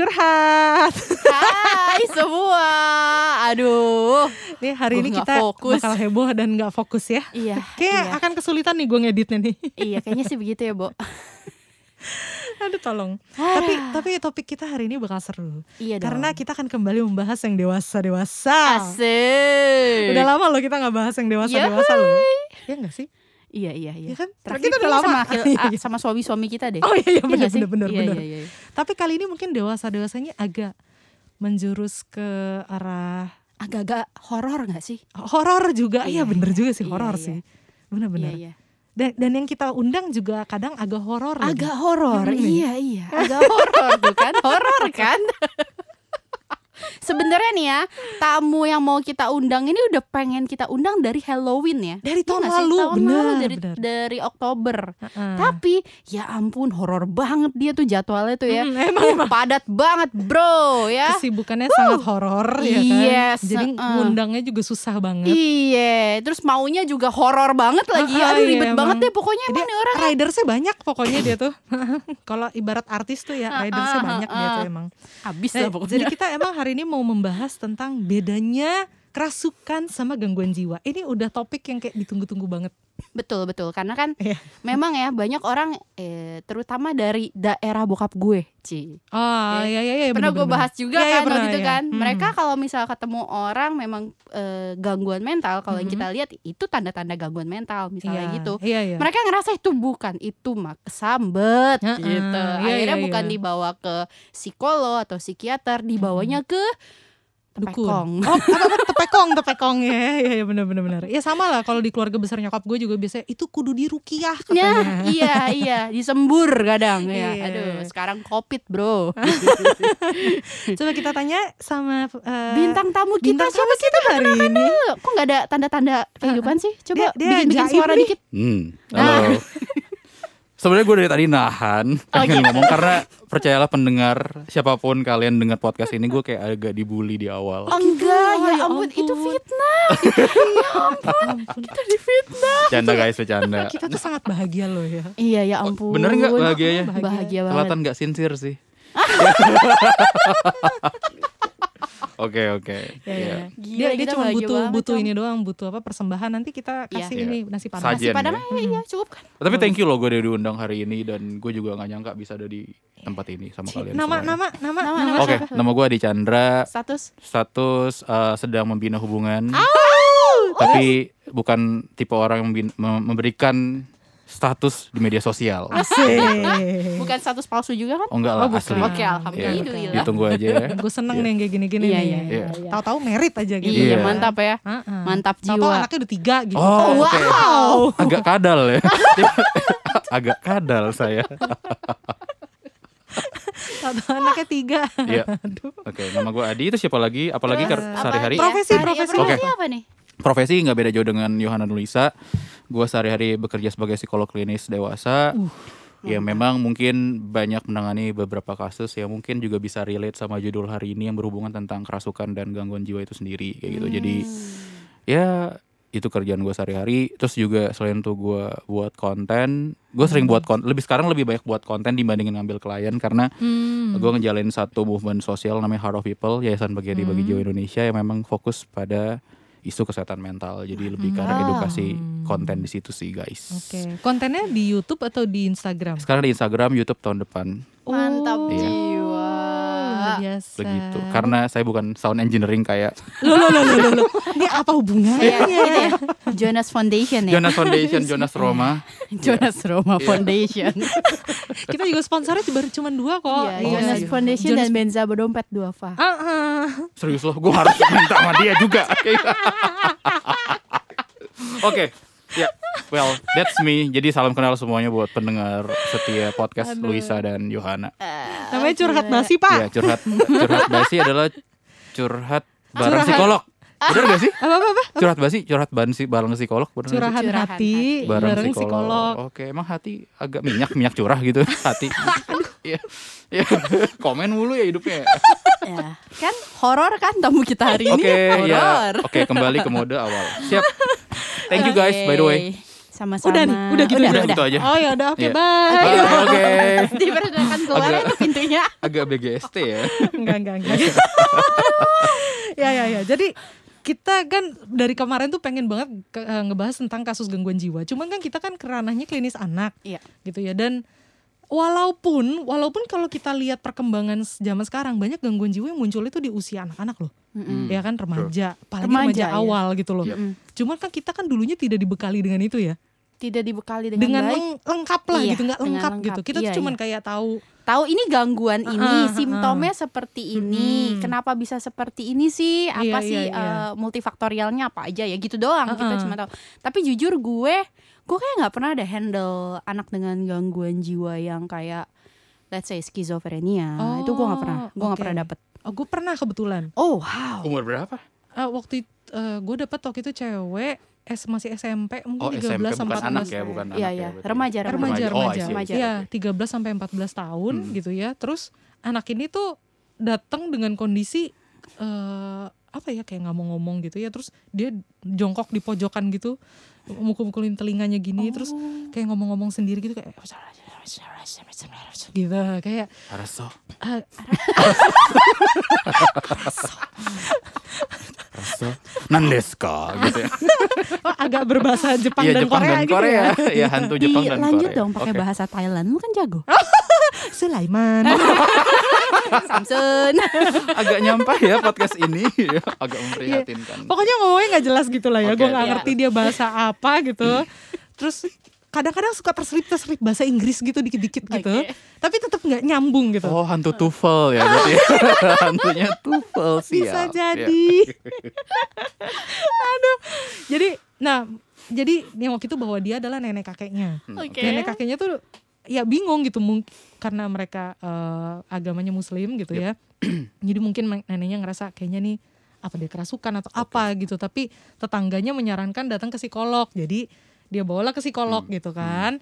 curhat. Hai semua. Aduh. Nih hari Gua ini kita fokus. bakal heboh dan nggak fokus ya. Iya. Kayak iya. akan kesulitan nih gue ngeditnya nih. Iya, kayaknya sih begitu ya, Bo. Aduh tolong. tapi tapi topik kita hari ini bakal seru. Iya dong. Karena kita akan kembali membahas yang dewasa-dewasa. Asik. Udah lama loh kita nggak bahas yang dewasa-dewasa loh. Iya gak sih? Iya, iya, iya. Iya kan? Terakhir Kita udah lama. sama, akil- Iya, ah, iya. sama suami-suami kita deh. Oh iya iya Iya benar nggak benar benar Iya, benar. iya, iya. Tapi kali ini mungkin dewasa-dewasanya agak menjurus ke arah Agak-agak horor gak sih? horor juga. Iya Iya, bener iya. juga sih Iya, horor iya. sih. Benar-benar. Iya, iya. Dan, dan yang kita undang juga kadang agak horor. Agak horor. Iya, iya. Agak horor tuh kan. Horor kan? Sebenarnya nih ya, tamu yang mau kita undang ini udah pengen kita undang dari Halloween ya. Dari Iya tahun sih? lalu, tahun benar, lalu dari benar. dari Oktober. Heeh. Tapi ya ampun horor banget dia tuh jadwalnya tuh ya. Hmm, emang Uh, emang padat banget, Bro, ya. kesibukannya sangat horor ya kan. Yes, Jadi heeh. ngundangnya juga susah banget. Iya, terus maunya juga horor banget lagi. Ah, ah, Aduh iya, ribet banget emang. deh pokoknya Dia emang nih orang. ridersnya banyak pokoknya dia tuh. Kalau ibarat artis tuh ya ridersnya ah, banyak ah, dia tuh emang. Habis Nah, lah pokoknya. jadi kita emang hari ini mau membahas tentang bedanya kerasukan sama gangguan jiwa. Ini udah topik yang kayak ditunggu-tunggu banget. Betul betul karena kan Iya. memang ya banyak orang eh, terutama dari daerah bokap gue, Ci. Oh iya iya iya. pernah gue bahas juga Iya, iya, kan pernah, waktu itu iya. kan. Hmm. Mereka kalau misal ketemu orang memang eh, gangguan mental, kalau yang Mhm. kita lihat itu tanda-tanda gangguan mental misalnya Iya, gitu. Iya iya. Mereka ngerasa itu bukan itu mah kesambet Heeh, gitu. iya, Akhirnya iya, bukan iya. dibawa ke psikolog atau psikiater, dibawanya ke Dukun. Tepekong. Oh, apa, apa, tepekong, tepekong ya. Iya, iya benar benar benar. Ya sama lah kalau di keluarga besar nyokap gue juga biasanya itu kudu dirukiah katanya. Nah, iya iya disembur kadang ya. Iya. Aduh, sekarang covid, Bro. Coba kita tanya sama eh, Bintang tamu kita bintang siapa kita hari ini. Loh, Kok nggak ada tanda-tanda kehidupan sih? Coba Dia- dia bikin bikin suara nih. dikit. Hmm, halo. Sebenarnya gue dari tadi nahan pengen ngomong karena percayalah pendengar siapa pun kalian dengar podcast ini gue kayak agak dibully di awal. Oh, enggak, Oh, ya ya ampun, itu ampun. fitnah. Kita Bercanda guys, bercanda. Kita tuh sangat bahagia loh ya. Iya, ya ampun. Bener nggak bahagianya? Bahagia. Bahagia banget. Kelihatan nggak sincere sih. Oke oke. Ya, ya, Iya. ya. Dia dia cuma butuh banget, butuh ini doang, butuh apa persembahan nanti kita Iya. kasih Iya. ini nasi padang. Sajian. Nasi padang ya. iya cukup kan. Tapi thank you loh gue udah diundang hari ini dan gue juga nggak nyangka bisa ada di tempat ini sama kalian Nama semua. nama nama Nama, nama. nama. Oke, nama gue Adi Chandra. Status. Status eh, sedang membina hubungan. Tapi bukan tipe orang yang memberikan status di media sosial. Asik. Bukan status palsu juga kan? Oh enggak lah Oh, bukan. asli. Oke, Ya, alhamdulillah. ditunggu aja ya. Gue seneng Iya. nih yang kayak gini-gini Iya, nih. iya, iya, iya. Tahu-tahu merit aja gitu. Iya, Iya. mantap ya. Heeh. Mantap Tahu-tahu jiwa. anaknya udah tiga gitu. Oh, oke. wow. Agak kadal ya. Agak kadal saya. Tahu-tahu anaknya tiga. Iya. Oke, nama gue Adi itu siapa lagi? Apalagi sehari-hari? Profesi, profesi. Profesi apa nih? profesi nggak beda jauh dengan Yohana Nulisa. Gue sehari-hari bekerja sebagai psikolog klinis dewasa. Ya memang mungkin banyak menangani beberapa kasus yang mungkin juga bisa relate sama judul hari ini yang berhubungan tentang kerasukan dan gangguan jiwa itu sendiri kayak gitu. Jadi ya itu kerjaan gue sehari-hari. Terus juga selain itu gue buat konten, gue sering buat konten. Lebih sekarang lebih banyak buat konten dibandingin ngambil klien karena Hmm. gue ngejalanin satu movement sosial namanya Heart of People, Yayasan Bagi Adik Bagi Jiwa Indonesia yang memang fokus pada isu kesehatan mental. Jadi lebih ke arah Ah. edukasi konten di situ sih guys. Oke. Kontennya di YouTube atau di Instagram? Sekarang di Instagram, YouTube tahun depan Mantap Oh, Iya. Biasa. begitu. Karena saya bukan sound engineering kayak Loh, loh, loh, loh, loh, loh. Ini apa hubungannya? Iya, gitu ya. Jonas Foundation ya. Jonas Foundation, Jonas Roma. Jonas Roma Iya. Foundation. Kita juga sponsornya baru cuma dua kok. Iya, Oh, Jonas iya. Foundation Jonas- dan Benza Berdompet Duafa. Ah, ah. Serius loh, gue harus minta sama dia juga. Oke, ya, well, that's me. Jadi salam kenal semuanya buat pendengar setia podcast Aduh. Luisa dan Yohana. Namanya curhat basi, Pak. Iya, curhat curhat basi adalah curhat bareng Curhat. psikolog. Bener gak sih? Apa apa apa? Curhat basi, curhat bareng si bareng psikolog, bener sih? Curahan hati hati. bareng, bareng psikolog. psikolog. Oke, emang hati agak minyak, minyak curah gitu hati. Iya. Iya. Komen mulu ya hidupnya. Ya, kan horor kan tamu kita hari ini. Oke, ya. horor. Oke, kembali ke mode awal. Siap. Thank you guys by the way. Sama-sama. Udah nih, udah gitu udah, aja. Udah gitu aja. Oh ya udah oke Iya. bye. Oke, oke. Dipersilakan keluar Agak- itu pintu kayaknya. Agak BGST ya. enggak enggak enggak. ya ya ya. Jadi kita kan dari kemarin tuh pengen banget ke- eh, ngebahas tentang kasus gangguan jiwa. Cuman kan kita kan keranahnya klinis anak Iya. gitu ya dan walaupun walaupun kalau kita lihat perkembangan zaman sekarang banyak gangguan jiwa yang muncul itu di usia anak-anak loh. Mm-mm. Ya kan remaja, apalagi Remaja, remaja, ya. awal gitu loh. Mm-mm. Cuman kan kita kan dulunya tidak dibekali dengan itu ya. Tidak dibekali dengan, Dengan, baik. leng- lengkap lah Iya, gitu, nggak lengkap, lengkap. gitu. Kita Iya, tuh cuman iya. kayak tahu Tahu ini gangguan ini, Ah, ah, simptomnya seperti ini. Mm-mm. Kenapa bisa seperti ini sih? Apa Iya, sih iya, iya. eh, multifaktorialnya apa aja ya gitu doang. Kita Ah, ah. cuma tahu. Tapi jujur gue, gue kayak nggak pernah ada handle anak dengan gangguan jiwa yang kayak let's say skizofrenia. itu gue nggak pernah. Gue nggak oke. pernah dapet. Oh, gue pernah kebetulan. Oh wow. Umur berapa? Eh, waktu gue dapet waktu itu cewek S masih SMP mungkin Oh 13 SMP sampai bukan 14 anak ya, bukan Iya anak iya. ya. Remaja remaja remaja. Oh, remaja, remaja. Iya, 13 sampai 14 tahun Hmm. gitu ya. Terus anak ini tuh datang dengan kondisi eh apa ya kayak nggak mau ngomong gitu ya. Terus dia jongkok di pojokan gitu, mukul-mukulin telinganya gini, terus kayak ngomong-ngomong sendiri gitu kayak gitu kayak Araso. ah, Araso. Nandeska gitu ya. oh, agak berbahasa Jepang Iya dan Jepang Korea dan gitu Korea. ya. Iya hantu Jepang Ih, dan lanjut Korea. dong pakai Oke. bahasa Thailand. Lu kan jago. Sulaiman. Samsun. Agak nyampah ya podcast ini. Ya, Agak memprihatinkan. Pokoknya ngomongnya nggak jelas gitu lah ya. Oke, Gue nggak iya. ngerti dia bahasa apa gitu. Terus kadang-kadang suka terselip terselip bahasa Inggris gitu dikit-dikit gitu. Tapi tetap nggak nyambung gitu. Oh hantu tufel ya berarti. Hantunya tufel sih Bisa jadi. Aduh. Jadi nah jadi yang waktu itu bahwa dia adalah nenek kakeknya. Oke. Nenek kakeknya tuh ya bingung gitu mungkin karena mereka eh, agamanya muslim gitu ya. Jadi mungkin neneknya ngerasa kayaknya nih apa dia kerasukan atau apa gitu. Tapi tetangganya menyarankan datang ke psikolog. Jadi dia bawalah ke psikolog gitu kan.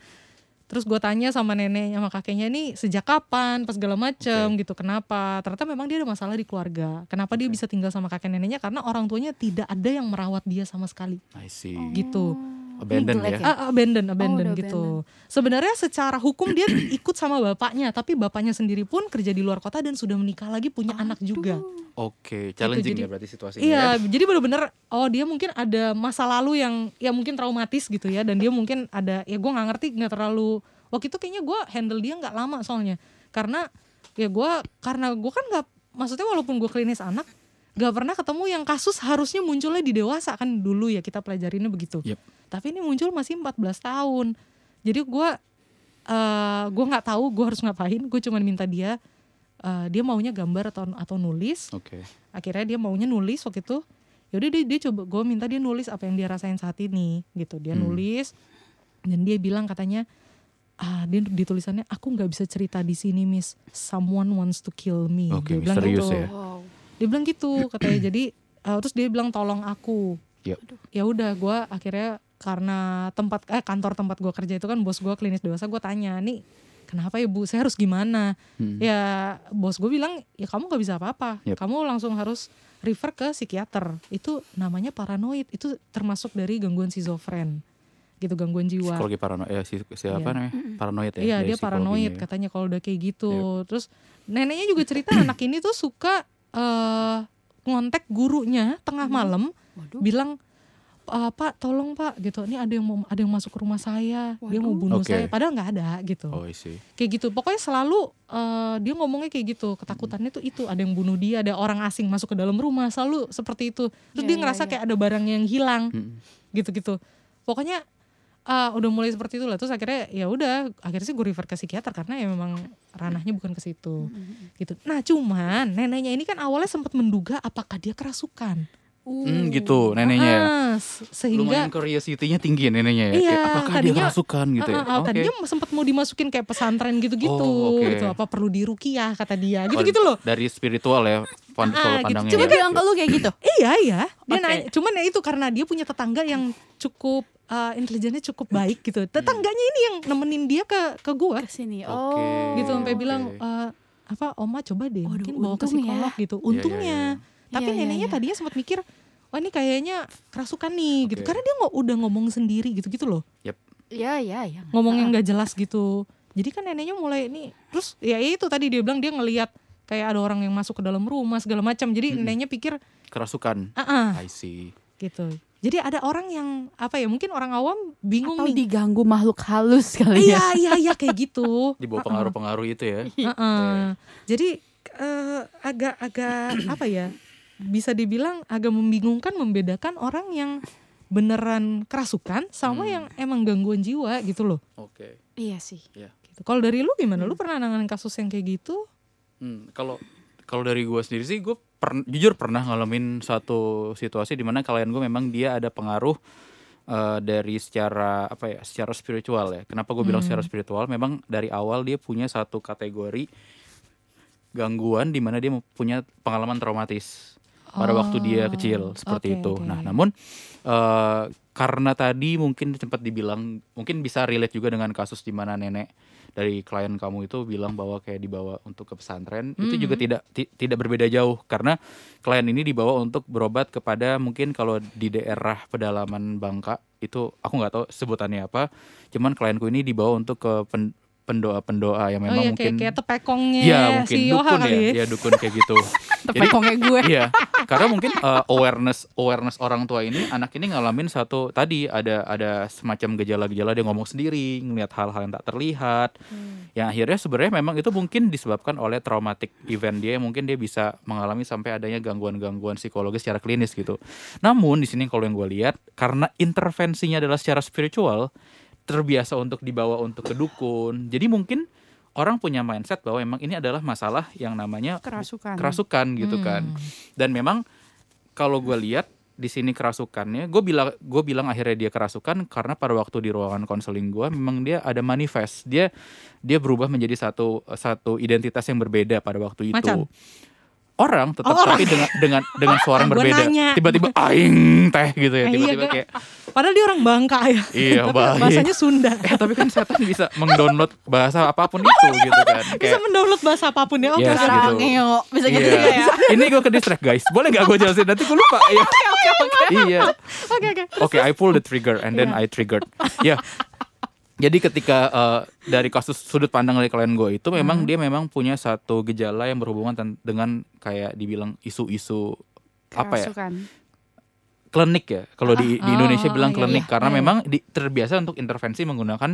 Terus gue tanya sama neneknya sama kakeknya nih sejak kapan? Pas segala macem gitu kenapa? Ternyata memang dia ada masalah di keluarga. Kenapa dia bisa tinggal sama kakek neneknya? Karena orang tuanya tidak ada yang merawat dia sama sekali. I see. gitu Abandon Neglect ya. Ah, abandon, abandon udah gitu. Sebenarnya secara hukum dia ikut sama bapaknya, tapi bapaknya sendiri pun kerja di luar kota dan sudah menikah lagi punya anak juga. Oke, challenging jadi- ya berarti situasinya. Iya, ya. jadi bener-bener oh dia mungkin ada masa lalu yang ya mungkin traumatis gitu ya, dan dia mungkin ada ya gue nggak ngerti nggak terlalu waktu itu kayaknya gue handle dia nggak lama soalnya karena ya gue karena gue kan nggak maksudnya walaupun gue klinis anak gak pernah ketemu yang kasus harusnya munculnya di dewasa kan dulu ya kita pelajarinnya begitu. Yep. Tapi ini muncul masih 14 tahun. Jadi gue eh gue nggak tahu gue harus ngapain. Gue cuma minta dia eh, dia maunya gambar atau atau nulis. Oke. Akhirnya dia maunya nulis waktu itu. Yaudah dia, dia coba gue minta dia nulis apa yang dia rasain saat ini gitu. Dia Hmm. nulis dan dia bilang katanya ah dia di tulisannya aku nggak bisa cerita di sini miss someone wants to kill me Oke, dia bilang misterius gitu ya. Wow. dia bilang gitu katanya jadi eh, terus dia bilang tolong aku Yep. ya udah gue akhirnya karena tempat eh kantor tempat gue kerja itu kan bos gue klinis dewasa gue tanya nih kenapa ya bu saya harus gimana Hmm. ya bos gue bilang ya kamu nggak bisa apa-apa Yep. kamu langsung harus refer ke psikiater itu namanya paranoid itu termasuk dari gangguan schizofren gitu gangguan jiwa Psikologi paranoid ya si, siapa Iya. namanya? Paranoid ya. Iya dia paranoid ya. katanya kalau udah kayak gitu. Terus neneknya juga cerita anak ini tuh suka eh ngontek gurunya tengah malam Waduh. bilang "Ah, Pak tolong Pak gitu. Ini ada yang mau ada yang masuk ke rumah saya. Dia mau Waduh. bunuh Oke. saya. Padahal nggak ada gitu. Oh, I see. Kayak gitu. Pokoknya selalu eh, dia ngomongnya kayak gitu. Ketakutannya tuh itu ada yang bunuh dia, ada orang asing masuk ke dalam rumah. Selalu seperti itu. Terus Iya, dia iya, ngerasa iya. kayak ada barang yang hilang Hmm. gitu-gitu. Pokoknya ah, udah mulai seperti itu lah. Terus akhirnya ya udah, akhirnya sih gue refer ke psikiater karena ya memang ranahnya bukan ke situ. Gitu. Nah, cuman neneknya ini kan awalnya sempat menduga apakah dia kerasukan. Hmm, gitu neneknya ya. Ah, se- sehingga Lumayan curiosity-nya tinggi ya neneknya ya. Iya, Kayak, apakah dia tadinya- kerasukan gitu ya? Ah, ah, ah, Oke. tadinya sempat mau dimasukin kayak pesantren gitu-gitu Oh, oke. gitu. Apa perlu dirukiah kata dia. Oh, Gitu-gitu loh. Dari spiritual ya, pand- Ah, gitu. pandangnya. Coba ya. bilang ke lu kayak gitu. Iya iya. Dia Oke. nanya, cuman ya itu karena dia punya tetangga yang cukup uh, intelijennya cukup baik gitu. Tetangganya ini yang nemenin dia ke ke gua Ke sini. Oke. Oh. gitu sampai Oke. bilang "Eh, apa Oma coba deh Waduh, mungkin bawa ke ya. psikolog gitu. Iya, Untungnya. iya, Tapi Iya, iya, neneknya iya. tadinya sempat mikir Wah ini kayaknya kerasukan nih gitu Oke. Karena dia nggak udah ngomong sendiri gitu-gitu loh Iya, iya, iya. Ngomong yang gak jelas gitu jadi kan neneknya mulai nih terus ya itu tadi dia bilang dia ngelihat kayak ada orang yang masuk ke dalam rumah segala macam jadi neneknya pikir Kerasukan. ah, I see. gitu jadi ada orang yang apa ya mungkin orang awam bingung Atau nih diganggu makhluk halus kali ya. iya iya iya kayak gitu Di bawah pengaruh-pengaruh itu ya. Heeh. Jadi eh, agak-agak apa ya? Bisa dibilang agak membingungkan membedakan orang yang beneran kerasukan sama Hmm. yang emang gangguan jiwa gitu loh. Oke. Iya sih. Gitu. Kalau dari lu gimana? Lu pernah nanganin kasus yang kayak gitu? Hmm, kalau kalau dari gue sendiri sih gue jujur pernah ngalamin satu situasi di mana klien gue memang dia ada pengaruh eh, dari secara apa ya secara spiritual ya kenapa gue bilang Hmm. secara spiritual memang dari awal dia punya satu kategori gangguan di mana dia punya pengalaman traumatis pada waktu dia Oh, kecil seperti oke, itu oke. nah namun eh, karena tadi mungkin sempat dibilang mungkin bisa relate juga dengan kasus di mana nenek dari klien kamu itu bilang bahwa kayak dibawa untuk ke pesantren itu juga Mhm. tidak ti- tidak berbeda jauh karena klien ini dibawa untuk berobat kepada mungkin kalau di daerah pedalaman Bangka itu aku nggak tahu sebutannya apa cuman klienku ini dibawa untuk ke pen- pendoa-pendoa yang oh memang iya mungkin kayak kayak tepekongnya Iya mungkin si Yoha dukun kali ya, ya. ya dukun kayak gitu. Jadi Tepekongnya gue. iya, karena mungkin uh, awareness awareness orang tua ini anak ini ngalamin satu tadi ada ada semacam gejala-gejala dia ngomong sendiri, ngelihat hal-hal yang tak terlihat. Yang akhirnya sebenarnya memang itu mungkin disebabkan oleh traumatic event dia mungkin dia bisa mengalami sampai adanya gangguan-gangguan psikologis secara klinis gitu. Namun di sini kalau yang gue lihat karena intervensinya adalah secara spiritual terbiasa untuk dibawa untuk ke dukun. Jadi mungkin orang punya mindset bahwa memang ini adalah masalah yang namanya Kerasukan. kerasukan gitu kan Hmm. dan memang kalau gue lihat di sini kerasukannya gue bilang gue bilang akhirnya dia kerasukan karena pada waktu di ruangan konseling gue memang dia ada manifest dia dia berubah menjadi satu satu identitas yang berbeda pada waktu itu Macan? Orang tetap Oh, tapi dengan dengan dengan suara yang berbeda tiba-tiba aing teh gitu ya iya, tiba-tiba kayak Padahal dia orang Bangka ya. iya Tapi baik Bahasanya Sunda. eh tapi kan setan bisa mendownload bahasa apa pun itu gitu kan Bisa kayak mendownload bahasa apa pun ya. Oke, Yes, oke. gitu. Ngeo. Bisa gitu Iya. juga ya. Ini gue ke distract guys. Boleh gak gue jelasin? Nanti gue lupa. Iya. Iya. Oke, oke. Oke, I pull the trigger and then I triggered. Ya. Jadi ketika eh, dari kasus sudut pandang dari klien gue itu memang dia memang punya satu gejala yang berhubungan dengan kayak dibilang isu-isu apa ya klinik ya kalau di, di Ah, Indonesia oh, bilang iya, klinik iya, karena iya, iya. memang di- terbiasa untuk intervensi menggunakan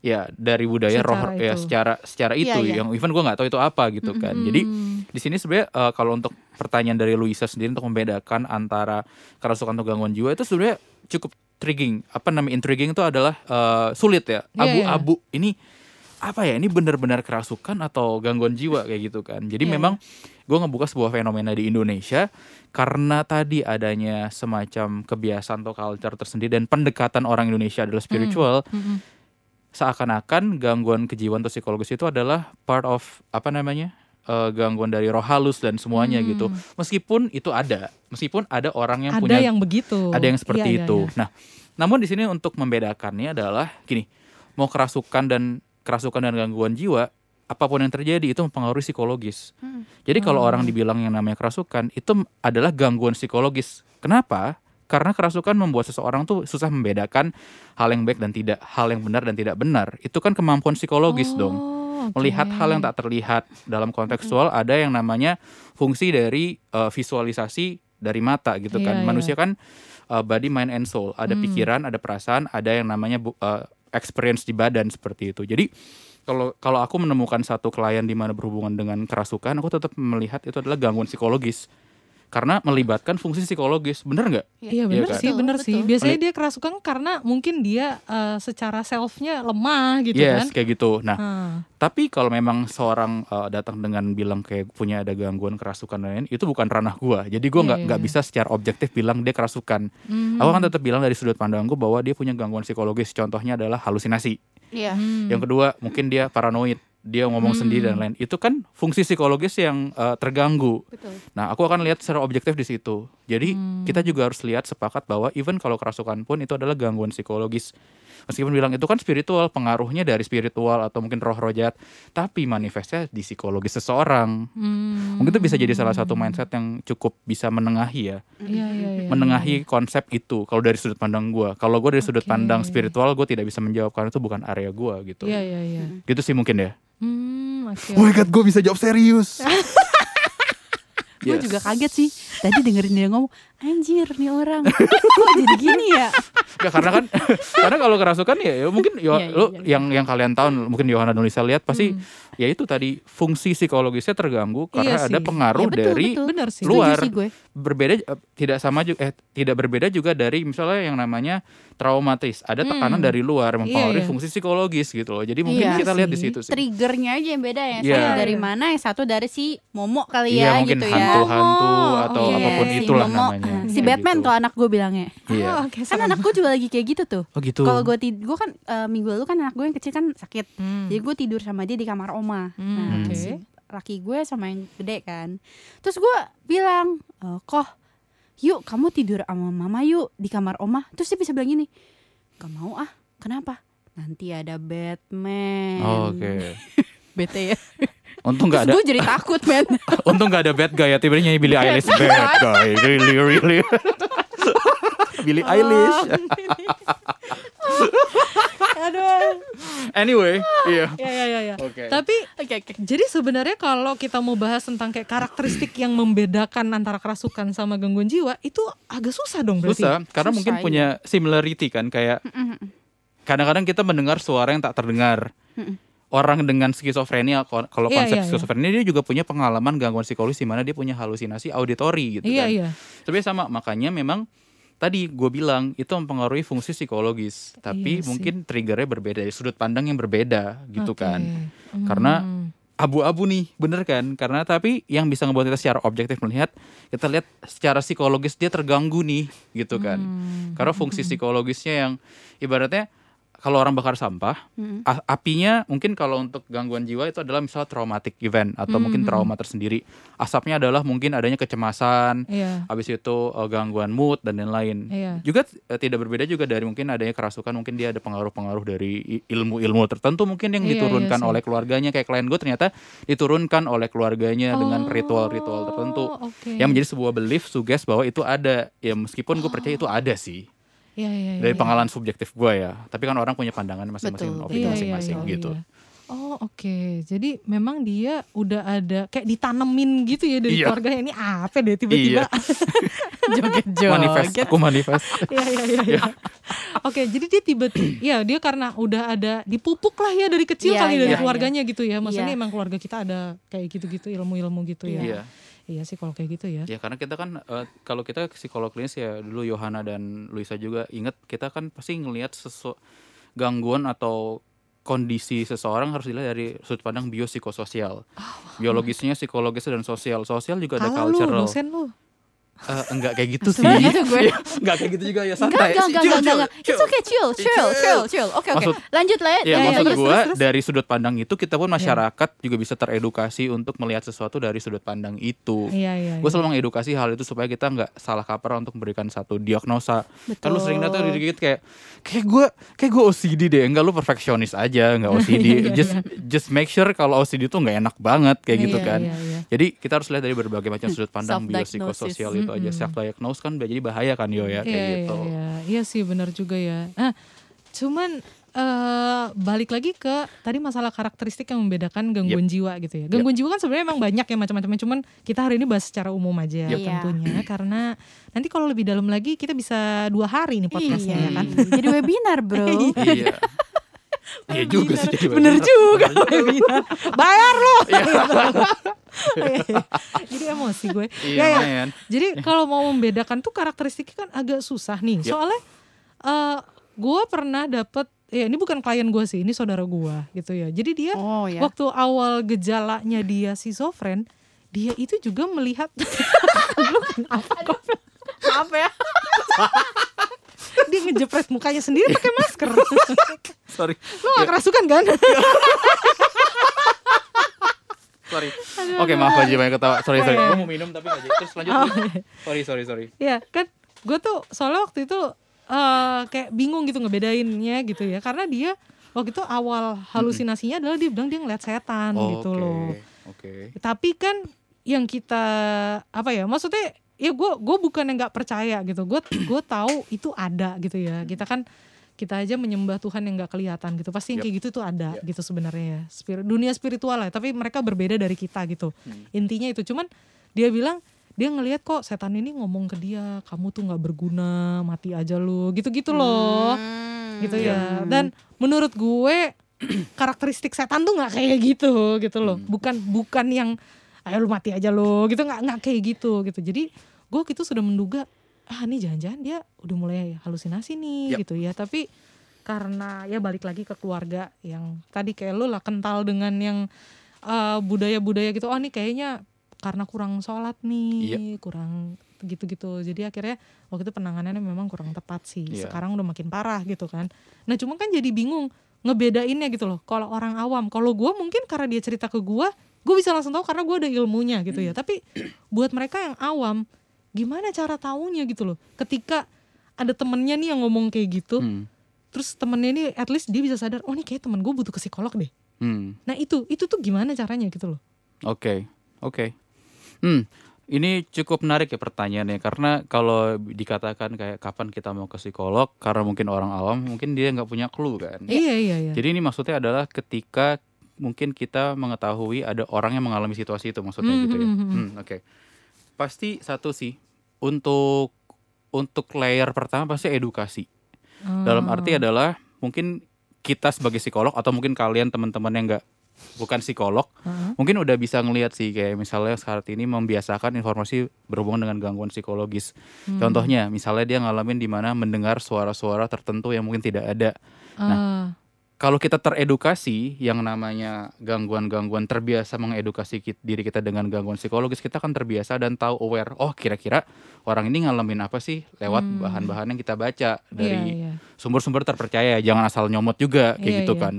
ya dari budaya roh Secara ya itu. secara secara Iya, itu iya. yang even gue nggak tahu itu apa gitu kan jadi Hmm. di sini sebenarnya eh, kalau untuk pertanyaan dari Luisa sendiri untuk membedakan antara kerasukan atau gangguan jiwa itu sebenarnya cukup intriguing. Apa namanya intriguing itu adalah eh, sulit ya. Iya, iya. abu-abu. Ini apa ya? Ini benar-benar kerasukan atau gangguan jiwa kayak gitu kan. Jadi Iya, memang gue ngebuka sebuah fenomena di Indonesia karena tadi adanya semacam kebiasaan atau culture tersendiri dan pendekatan orang Indonesia adalah spiritual. Mm-mm. seakan-akan gangguan kejiwaan atau psikologis itu adalah part of apa namanya eh, gangguan dari roh halus dan semuanya Hmm. gitu meskipun itu ada meskipun ada orang yang Ada punya yang begitu. ada yang seperti Iya, iya, itu iya. nah namun di sini untuk membedakannya adalah gini mau kerasukan dan kerasukan dan gangguan jiwa apa pun yang terjadi itu mempengaruhi psikologis Hmm. jadi kalau Oh. orang dibilang yang namanya kerasukan itu adalah gangguan psikologis kenapa karena kerasukan membuat seseorang tuh susah membedakan hal yang baik dan tidak hal yang benar dan tidak benar itu kan kemampuan psikologis dong Oh, oke. melihat hal yang tak terlihat dalam kontekstual ada yang namanya fungsi dari eh, visualisasi dari mata gitu Iya, kan iya. manusia kan eh, body mind and soul ada Hmm. pikiran ada perasaan ada yang namanya eh, experience di badan seperti itu jadi kalau kalau aku menemukan satu klien di mana berhubungan dengan kerasukan aku tetap melihat itu adalah gangguan psikologis karena melibatkan fungsi psikologis bener nggak Iya benar kan? sih, Betul, benar sih. betul. Biasanya dia kerasukan karena mungkin dia eh, secara selfnya lemah gitu yes kan. kayak gitu nah Ah. Tapi kalau memang seorang uh, datang dengan bilang kayak punya ada gangguan kerasukan dan lain, itu bukan ranah gua. Jadi gua Iya, nggak iya, nggak iya. bisa secara objektif bilang dia kerasukan. Mhm. Aku kan tetap bilang dari sudut pandangku bahwa dia punya gangguan psikologis. Contohnya adalah halusinasi. Iya. Hmm. Yang kedua mungkin dia paranoid. Dia ngomong Hmm. sendiri dan lain. Itu kan fungsi psikologis yang uh, terganggu. Betul. Nah, aku akan lihat secara objektif di situ. Jadi Hmm. kita juga harus lihat sepakat bahwa even kalau kerasukan pun itu adalah gangguan psikologis. Meskipun bilang itu kan spiritual pengaruhnya dari spiritual atau mungkin roh-roh jahat tapi manifestnya di psikologi seseorang Hmm. mungkin itu bisa jadi salah satu mindset yang cukup bisa menengahi ya Iya, iya, iya. menengahi konsep itu kalau dari sudut pandang gua kalau gue dari sudut Oke. pandang spiritual gue tidak bisa menjawab karena itu bukan area gua gitu Iya, iya, iya. gitu sih mungkin ya Hmm, oke. oh my god gue bisa jawab serius Gue Yes. juga kaget sih. Tadi dengerin dia ngomong, anjir nih orang. Kok jadi gini ya? Nggak, karena kan karena kalau kerasukan ya, ya mungkin yo, Iya, iya, lu iya. yang yang kalian tahu mungkin Yohana Nulisa lihat pasti Hmm. ya itu tadi fungsi psikologisnya terganggu karena Iya ada sih. pengaruh Ya, betul, dari betul. Sih. luar. Sih gue. berbeda eh, tidak sama juga eh tidak berbeda juga dari misalnya yang namanya traumatis ada tekanan Hmm. dari luar mempengaruhi Iya, iya. fungsi psikologis gitu loh jadi mungkin Iya kita lihat di sih. situ sih Triggernya aja yang beda ya. Iya. Satu dari mana, yang satu dari si Momo kali iya ya mungkin gitu ya. hantu-hantu atau Iya, apa pun si itulah Momo, namanya ah, Si Batman gitu. kalau anak gue bilangnya. iya Oh, oke, Kan anak gue juga lagi kayak gitu tuh. oh gitu Kalau gue tid gue kan eh, minggu lalu kan anak gue yang kecil kan sakit. Hmm. Jadi gue tidur sama dia di kamar oma. Hmm, Nah, oke. si laki gue sama yang gede kan. Terus gue bilang, "Eh, koh, yuk kamu tidur sama mama yuk di kamar oma. Terus dia bisa bilang gini, gak mau ah, kenapa? Nanti ada Batman. Oh, oke Bete ya. Untung nggak ada gue jadi takut men. untung nggak ada bad guy ya tiba-tiba nyanyi Billie Eilish bad guy really really Billie Eilish Aduh. anyway iya Ya, ya, ya, ya. Oke. Tapi Oke oke. jadi sebenarnya kalau kita mau bahas tentang kayak karakteristik yang membedakan antara kerasukan sama gangguan jiwa itu agak susah dong berarti. susah karena Susah, mungkin iya. punya similarity kan kayak kadang-kadang kita mendengar suara yang tak terdengar Mm-mm. Orang dengan skizofrenia kalau Iya, konsep iya, iya. skizofrenia dia juga punya pengalaman gangguan psikologis di mana dia punya halusinasi auditori gitu Iya, kan iya. tapi sama makanya memang tadi gue bilang itu mempengaruhi fungsi psikologis tapi Iya mungkin triggernya berbeda dari sudut pandang yang berbeda gitu Oke. kan Hmm. Karena abu-abu nih bener kan karena tapi yang bisa ngebuat kita secara objektif melihat kita lihat secara psikologis dia terganggu nih gitu kan Hmm. karena fungsi psikologisnya yang ibaratnya kalau orang bakar sampah a- apinya mungkin kalau untuk gangguan jiwa itu adalah misalnya traumatic event atau Hmm, mungkin hmm, trauma tersendiri asapnya adalah mungkin adanya kecemasan Iya. habis itu eh, gangguan mood dan lain-lain Iya. juga eh, tidak berbeda juga dari mungkin adanya kerasukan mungkin dia ada pengaruh-pengaruh dari ilmu-ilmu tertentu mungkin yang Iya, iya diturunkan sih. oleh keluarganya kayak klien gue ternyata diturunkan oleh keluarganya dengan Oh, ritual-ritual tertentu oke. yang menjadi sebuah belief suggest bahwa itu ada ya meskipun gue percaya itu ada sih Iya, iya, iya, dari iya. pengalaman subjektif gue ya tapi kan orang punya pandangan masing-masing opini Iya, iya, masing-masing iya, gitu iya. Oh oke, jadi memang dia udah ada kayak ditanemin gitu ya dari Iya. keluarganya ini apa deh tiba-tiba. Joget-joget. manifest aku manifest Iya iya iya. iya. Oke, jadi dia tiba-tiba, ya dia karena udah ada dipupuk lah ya dari kecil Iya, kali dari iya, keluarganya gitu ya. Maksudnya Iya. emang keluarga kita ada kayak gitu-gitu ilmu-ilmu gitu ya. iya Iya sih kalau kayak gitu ya. Ya karena kita kan eh, kalau kita psikolog klinis ya dulu Yohana dan Luisa juga ingat kita kan pasti ngelihat sesu gangguan atau kondisi seseorang harus dilihat dari sudut pandang biopsikososial. Biologisnya, psikologisnya dan sosial. Sosial juga ada lu, cultural. dosen lu. Eh, enggak kayak gitu sih. Gitu gue. enggak kayak gitu juga ya Enggak, santai. enggak, enggak, enggak, chill, enggak. It's okay, chill, chill, chill, chill. Oke, oke. Maksud- Lanjut lah ya. Ya, Ya, ya, maksud terus, gue dari sudut pandang itu kita pun masyarakat juga bisa teredukasi untuk melihat sesuatu dari sudut pandang itu. Iya iya. Gue iya. selalu mengedukasi hal itu supaya kita nggak salah kaprah untuk memberikan satu diagnosa. Kan lu sering datang dikit kayak kayak gue kayak gue OCD deh. Enggak lu perfeksionis aja, nggak OCD. just just make sure kalau OCD itu nggak enak banget kayak gitu Iya, kan. iya, iya. Jadi kita harus lihat dari berbagai macam sudut pandang biopsikososial itu aja. Mm-mm. Self diagnose kan jadi bahaya kan yo ya kayak Iya, gitu. Iya, iya. Iya sih benar juga ya. Nah, cuman eh balik lagi ke tadi masalah karakteristik yang membedakan gangguan jiwa gitu ya. Gangguan jiwa kan sebenarnya emang banyak ya macam-macamnya. Cuman kita hari ini bahas secara umum aja Iya. tentunya karena nanti kalau lebih dalam lagi kita bisa dua hari nih podcastnya Iya ya kan. Jadi webinar, Bro. Iya. Iya juga sih jadi Bener juga Bener juga. webinar. Bayar lo. Jadi emosi gue. Iya, Ya, ya. Jadi kalau mau membedakan tuh karakteristiknya kan agak susah nih. Yep. Soalnya eh gue pernah dapet ya ini bukan klien gue sih, ini saudara gue gitu ya. Jadi dia Oh ya. waktu awal gejalanya dia schizofren, dia itu juga melihat Apa ya? dia ngejepret mukanya sendiri pakai masker. Sorry. Lo gak kerasukan kan? Sorry. Oke, maaf aja banyak ketawa. Sorry, sorry. Iya. Gue mau minum tapi jadi. Terus lanjut. Oh. dulu. Sorry, sorry, sorry. ya kan gue tuh soalnya waktu itu eh, kayak bingung gitu ngebedainnya gitu ya karena dia waktu itu awal halusinasinya adalah dia bilang dia ngeliat setan gitu Oke, loh Oke. tapi kan yang kita apa ya maksudnya ya gue gue bukan yang nggak percaya gitu. Gue gue tahu itu ada gitu ya. Kita kan kita aja menyembah Tuhan yang nggak kelihatan gitu. Pasti yang Yap. kayak gitu tuh ada gitu sebenarnya ya. Spirit, dunia spiritual lah tapi mereka berbeda dari kita gitu. Intinya itu cuman dia bilang dia ngelihat kok setan ini ngomong ke dia kamu tuh nggak berguna mati aja lu gitu gitu loh. Hmm. gitu ya. Dan menurut gue karakteristik setan tuh nggak kayak gitu gitu loh. Bukan bukan yang ayo lu mati aja lo gitu. Nggak nggak kayak gitu gitu. Jadi gue gitu sudah menduga ah ini jangan-jangan dia udah mulai halusinasi nih Yap. gitu ya. Tapi karena ya balik lagi ke keluarga yang tadi kayak lu lah kental dengan yang eh, budaya-budaya gitu oh ini kayaknya karena kurang sholat nih kurang gitu-gitu. Jadi akhirnya waktu itu penanganannya memang kurang tepat sih. Iya. sekarang udah makin parah gitu kan. Nah cuma kan jadi bingung ngebedainnya gitu loh kalau orang awam. Kalau gue mungkin karena dia cerita ke gue gue bisa langsung tahu karena gue ada ilmunya gitu ya. Tapi buat mereka yang awam gimana cara taunya gitu loh ketika ada temennya nih yang ngomong kayak gitu Hmm. terus temennya ini at least dia bisa sadar oh nih kayak temen gue butuh ke psikolog deh Hmm. nah itu itu tuh gimana caranya gitu loh Oke, oke. Hmm, ini cukup menarik ya pertanyaannya karena kalau dikatakan kayak kapan kita mau ke psikolog karena mungkin orang awam mungkin dia nggak punya clue kan. iya iya iya Jadi ini maksudnya adalah ketika mungkin kita mengetahui ada orang yang mengalami situasi itu maksudnya Hmm, gitu ya. hmm, hmm, Hmm, oke. Pasti satu sih untuk untuk layer pertama pasti edukasi. Dalam Oh. arti adalah mungkin kita sebagai psikolog atau mungkin kalian teman-teman yang nggak bukan psikolog Heeh. mungkin udah bisa ngelihat sih kayak misalnya saat ini membiasakan informasi berhubungan dengan gangguan psikologis. Hmm. Contohnya misalnya dia ngalamin di mana mendengar suara-suara tertentu yang mungkin tidak ada. Ah, Kalau kita teredukasi yang namanya gangguan-gangguan terbiasa mengedukasi diri kita dengan gangguan psikologis, kita akan terbiasa dan tahu aware. Oh, kira-kira orang ini ngalamin apa sih lewat Hmm. bahan-bahan yang kita baca dari iya, iya. sumber-sumber terpercaya jangan asal nyomot juga kayak Iya, gitu iya. kan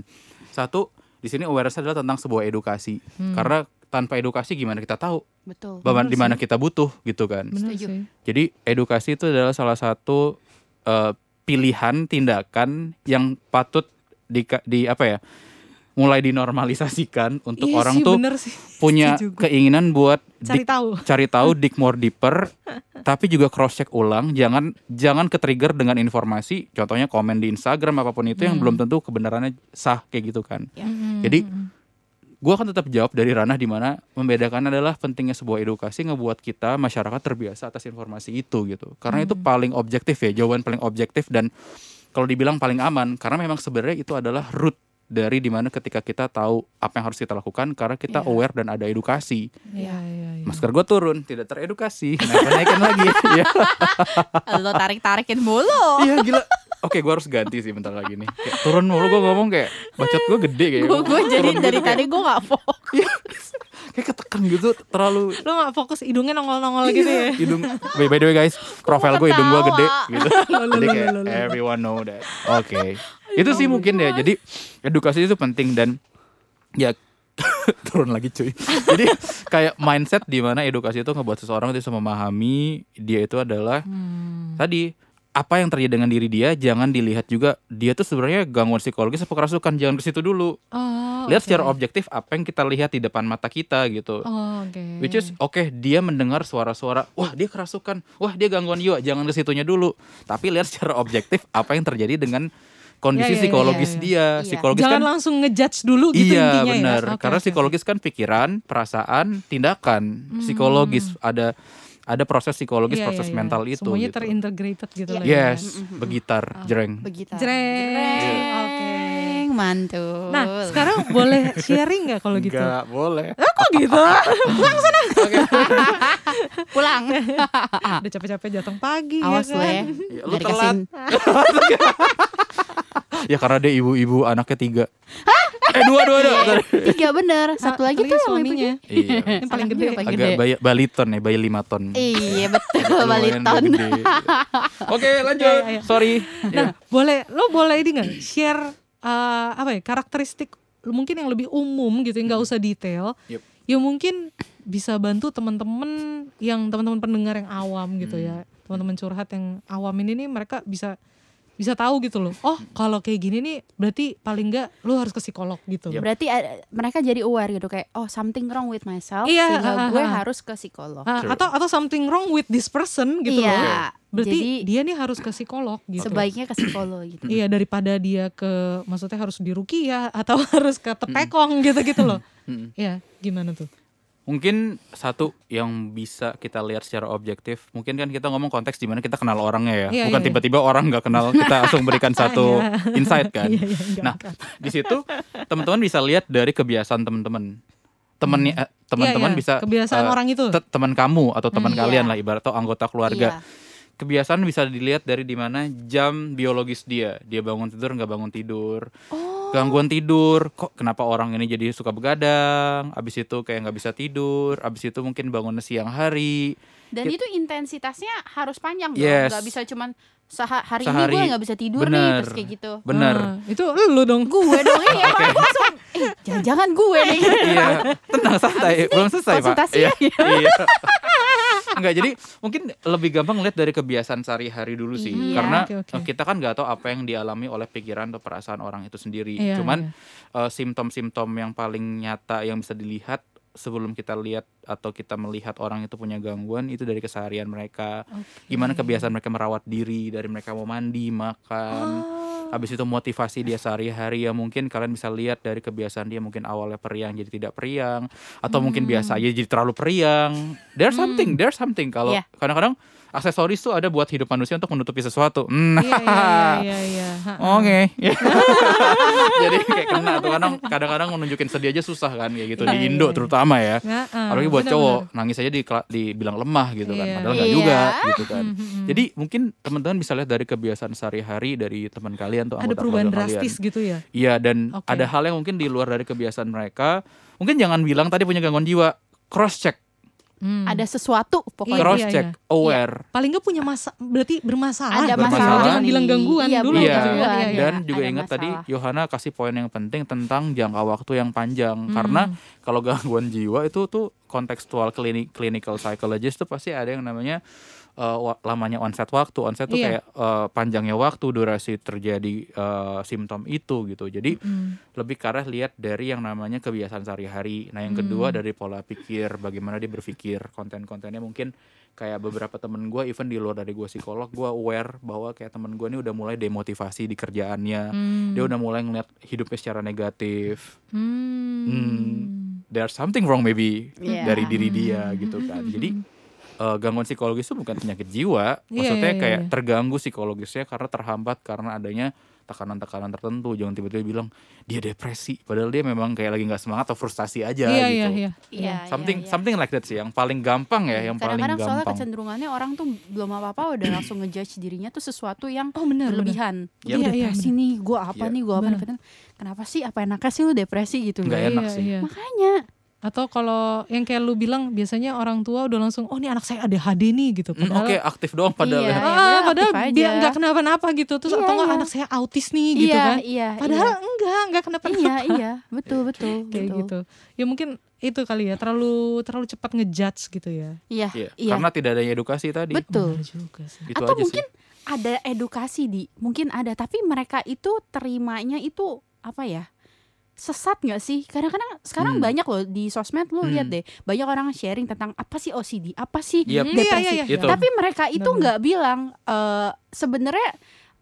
satu di sini awareness adalah tentang sebuah edukasi Hmm. karena tanpa edukasi gimana kita tahu Betul. di mana kita butuh gitu kan bener jadi edukasi itu adalah salah satu eh, pilihan tindakan yang patut di, di apa ya mulai dinormalisasikan untuk Iya orang sih, tuh bener sih. punya gue. keinginan buat cari dik- tahu cari tahu dig more deeper tapi juga cross check ulang jangan jangan ke trigger dengan informasi contohnya komen di Instagram apa pun itu yang Hmm. belum tentu kebenarannya sah kayak gitu kan Ya. Mm-mm, Jadi, gua akan tetap jawab dari ranah di mana membedakan adalah pentingnya sebuah edukasi ngebuat kita masyarakat terbiasa atas informasi itu gitu karena itu Hmm. paling objektif ya jawaban paling objektif dan kalau dibilang paling aman karena memang sebenarnya itu adalah root dari di mana ketika kita tahu apa yang harus kita lakukan karena kita Iya. aware dan ada edukasi Iya, iya, iya. masker gue turun tidak teredukasi naik naikkan lagi ya Lo tarik-tarikin mulu. iya gila oke gue harus ganti sih bentar lagi nih. Kayak, turun mulu gue ngomong kayak bacot gue gede kayak Gue gue jadi Turun dari gitu tadi gue gak fokus. kayak ketekan gitu terlalu lo gak fokus hidungnya nongol-nongol gitu ya? hidung. By, by the way guys profile gue hidung gue gede gitu. Jadi kayak everyone know that. Oke. Itu sih mungkin ya jadi edukasi itu penting dan ya turun lagi cuy. Jadi kayak mindset di mana edukasi itu ngebuat seseorang itu bisa memahami dia itu adalah Hmm. tadi apa yang terjadi dengan diri dia jangan dilihat juga dia tuh sebenarnya gangguan psikologis apa kerasukan jangan ke situ dulu Oh, lihat oke. secara objektif apa yang kita lihat di depan mata kita gitu Oh, oke. Which is oke dia mendengar suara-suara wah dia kerasukan wah dia gangguan jiwa jangan ke situnya dulu tapi lihat secara objektif apa yang terjadi dengan kondisi Ya, ya, ya, psikologis ya, ya. dia Iya. psikologis Jangan kan langsung ngejudge dulu gitu iya intinya benar ya. Oke, karena psikologis kan pikiran perasaan tindakan psikologis ada ada proses psikologis Iya, proses iya, iya. mental itu Semuanya gitu. terintegrated gitu Iya. lah ya. yes begitar jreng Begitu. Jreng. Mantul. Nah, sekarang boleh sharing nggak kalau gitu? Nggak boleh Eh, kok gitu? pulang. Udah capek-capek datang pagi Awas ya kan? ya. Ya, lu telat. ya karena dia ibu-ibu anaknya tiga eh dua dua dua Tiga bener. Satu Ah, lagi tuh yang suaminya. iya Yang paling gede. yang paling agak gede. bayi baliton ya bayi lima ton Iya betul baliton. Oke lanjut. Iya, iya. Sorry. Nah, boleh lo boleh ini nggak share eh, apa ya karakteristik mungkin yang lebih umum gitu, nggak usah detail. Yup. Ya mungkin bisa bantu teman-teman yang teman-teman pendengar yang awam gitu ya teman-teman curhat yang awam ini nih mereka bisa bisa tahu gitu loh oh kalau kayak gini nih berarti paling enggak lu harus ke psikolog gitu Berarti ada- mereka jadi aware gitu kayak oh something wrong with myself Iya, sehingga ah, gue ah. harus ke psikolog. True. atau atau something wrong with this person gitu Iya. loh berarti Jadi- dia nih harus ke psikolog gitu Sebaiknya ke psikolog gitu. Iya daripada dia ke maksudnya harus di rukiah atau harus ke tepekong gitu-gitu loh. Iya, gimana tuh? Mungkin satu yang bisa kita lihat secara objektif, mungkin kan kita ngomong konteks di mana kita kenal orangnya ya, Iya, bukan iya, tiba-tiba orang nggak kenal kita langsung berikan satu insight kan. Iya, iya, enggak, Nah, di situ teman-teman bisa lihat dari kebiasaan teman-teman. Temennya eh, teman-teman Iya, iya. bisa kebiasaan eh, orang itu. te- teman kamu atau teman Hmm. kalian Iya. lah ibarat atau anggota keluarga. Iya. Kebiasaan bisa dilihat dari di mana jam biologis dia. Dia bangun tidur nggak bangun tidur. Oh. Gangguan tidur, kok kenapa orang ini jadi suka begadang? Abis itu kayak nggak bisa tidur. Abis itu mungkin bangun siang hari. Dan Kit- itu intensitasnya harus panjang dong. Yes. Nggak bisa cuman seha- hari Sehari. ini gue nggak bisa tidur nih Bener. terus kayak gitu. Bener. Ah, itu lu dong. Gue dong iya makanya gue langsung eh jangan-jangan gue nih. iya, tenang santai, belum selesai pak. Iya, ya? iya. Enggak, jadi mungkin lebih gampang lihat dari kebiasaan sehari-hari dulu sih, Iya. karena Oke, oke. eh, kita kan nggak tahu apa yang dialami oleh pikiran atau perasaan orang itu sendiri. Iya, Cuman iya. eh, simptom-simptom yang paling nyata yang bisa dilihat sebelum kita lihat atau kita melihat orang itu punya gangguan itu dari keseharian mereka. Gimana kebiasaan mereka merawat diri dari mereka mau mandi, makan. Habis itu motivasi dia sehari-hari ya mungkin kalian bisa lihat dari kebiasaan dia mungkin awalnya periang jadi tidak periang atau mungkin biasa aja jadi terlalu periang. There's something, there's something kalau Iya. kadang-kadang aksesoris tuh ada buat hidup manusia untuk menutupi sesuatu. Hmm. Iya, iya, iya, iya. Ha. Oke. Jadi kayak kena tuh kadang kadang-kadang menunjukin sedih aja susah kan kayak gitu di Iya, Indo iya. terutama ya. Nah, ah, Apalagi buat benar-benar. cowok nangis aja di dibilang lemah gitu kan. Iya. Padahal nggak Iya. juga gitu kan. Hmm. Jadi mungkin teman-teman bisa lihat dari kebiasaan sehari-hari dari teman kalian tuh ada perubahan keluarga kalian. drastis gitu ya. Iya dan Oke. ada hal yang mungkin di luar dari kebiasaan mereka. Mungkin jangan bilang tadi punya gangguan jiwa. Cross check, Hmm. Ada sesuatu Iya, pokoknya. cross iya, check, aware. paling nggak punya masa berarti bermasalah. Ada gitu. masalah Jangan nih. bilang gangguan Iya, dulu Iya. gangguan. Iya, iya. Dan juga ada ingat tadi masalah. Yohana kasih poin yang penting tentang jangka waktu yang panjang Hmm. karena kalau gangguan jiwa itu tuh kontekstual klinik clinical psychologist tuh pasti ada yang namanya uh, lamanya onset waktu onset tuh Iya. kayak uh, panjangnya waktu durasi terjadi uh, simptom itu gitu jadi Hmm. lebih ke arah lihat dari yang namanya kebiasaan sehari-hari nah yang kedua Hmm. dari pola pikir bagaimana dia berpikir konten-kontennya mungkin kayak beberapa temen gue even di luar dari gue psikolog gue aware bahwa kayak temen gue ini udah mulai demotivasi di kerjaannya Hmm. dia udah mulai ngeliat hidupnya secara negatif Hmm. Hmm. there's something wrong maybe Iya. dari diri dia gitu kan jadi eh, gangguan psikologis itu bukan penyakit jiwa maksudnya iya, kayak iya. terganggu psikologisnya karena terhambat karena adanya tekanan-tekanan tertentu jangan tiba-tiba bilang dia depresi padahal dia memang kayak lagi nggak semangat atau frustasi aja Iya, gitu iya, iya. Iya, something iya, iya. something like that sih yang paling gampang ya yang paling Kadang-kadang soalnya gampang kecenderungannya orang tuh belum apa-apa udah langsung ngejudge dirinya tuh sesuatu yang Oh benar. berlebihan. Iya, iya, depresi nih, gue apa Iya. nih, gue apa nih. Kenapa sih? Apa enaknya sih lu depresi gitu loh. enak Iya, sih. iya. Makanya. Atau kalau yang kayak lu bilang biasanya orang tua udah langsung oh ini anak saya ADHD nih gitu. Hmm, Padahal oke aktif doang padahal Iya. ya. Ah, padahal padahal aja. nggak kenapa-napa gitu terus Iya, atau nggak iya. anak saya autis nih gitu iya, kan. iya, Padahal iya. enggak, enggak kenapa-napa. iya, iya, betul, betul, Kayak betul. gitu. Ya mungkin itu kali ya terlalu terlalu cepat ngejudge gitu ya. Iya, Iya, iya. karena tidak adanya edukasi tadi Betul. Benar juga sih. itu Atau aja mungkin sih ada edukasi di, mungkin ada, tapi mereka itu terimanya itu apa ya? Sesat nggak sih? Kadang-kadang sekarang Hmm. banyak loh di sosmed lu Hmm. lihat deh, banyak orang sharing tentang apa sih OCD, apa sih Yap. Hmm, depresi. iya, iya, iya. Tapi mereka itu nggak bilang eh sebenarnya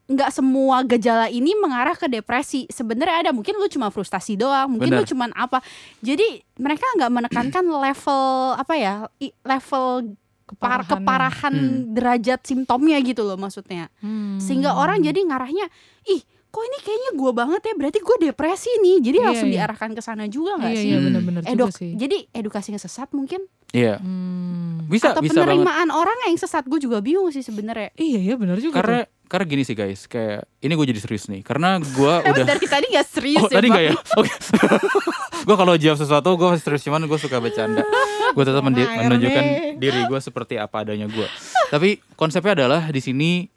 nggak semua gejala ini mengarah ke depresi. Sebenarnya ada mungkin lu cuma frustasi doang, mungkin lu Benar. cuma apa. Jadi mereka nggak menekankan level apa ya, level par- Keparahannya. keparahan Hmm. derajat simptomnya gitu loh maksudnya. Hmm. Sehingga orang jadi ngarahnya, ih kok ini kayaknya gua banget ya, berarti gue depresi nih. Jadi Iya, langsung iya. diarahkan ke sana juga nggak Iya sih? iya Hmm. benar-benar juga Eduk, sih. jadi edukasinya sesat mungkin Iya Hmm. bisa atau bisa banget penerimaan orang yang sesat gue juga bingung sih sebenarnya. Iya iya benar juga. karena tuh. karena gini sih guys kayak ini gue jadi serius nih karena gue udah dari tadi gak serius oh ya tadi nggak ya oke gue kalau jawab sesuatu gue serius cuman gue suka bercanda gue tetap mendi- menunjukkan diri gue seperti apa adanya gue tapi konsepnya adalah di sini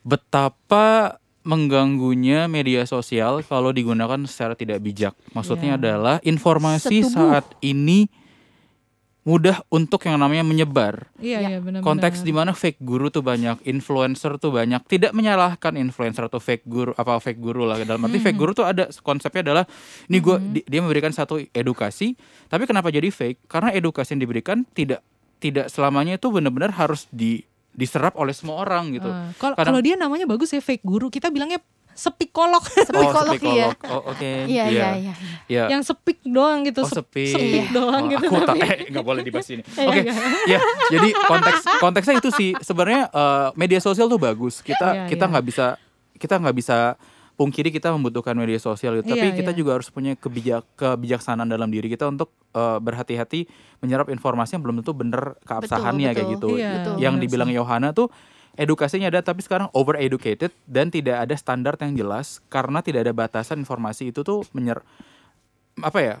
betapa mengganggunya media sosial kalau digunakan secara tidak bijak maksudnya Iya. adalah informasi Setubuh. saat ini mudah untuk yang namanya menyebar. Iya, Ya. iya benar Konteks di mana fake guru tuh banyak, influencer tuh banyak. Tidak menyalahkan influencer atau fake guru apa fake guru lah. Dalam arti fake guru tuh ada konsepnya adalah ini gua di- dia memberikan satu edukasi, tapi kenapa jadi fake? Karena edukasi yang diberikan tidak tidak selamanya itu benar-benar harus di diserap oleh semua orang gitu. Ah, Kalau Kadang- dia namanya bagus ya fake guru, kita bilangnya sepikolog. Psikolog, iya. Oh, oke. Iya, iya, iya. Iya. yang sepik doang gitu. Oh sep- sepi. sepik doang Oh, gitu. Aku tak tapi- eh nggak boleh dibahas ini. Iya, Oke. iya. Ya, jadi konteks konteksnya itu sih sebenarnya eh, media sosial tuh bagus. Kita Iya, kita iya. nggak bisa kita nggak bisa pungkiri kita membutuhkan media sosial itu. Tapi Iya, kita iya. juga harus punya kebijak kebijaksanaan dalam diri kita untuk eh, berhati-hati menyerap informasi yang belum tentu bener keabsahannya Betul, kayak betul. gitu. Iya, Betul. Yang benar dibilang sih. Yohana tuh edukasinya ada tapi sekarang over educated dan tidak ada standar yang jelas karena tidak ada batasan informasi itu tuh menyer apa ya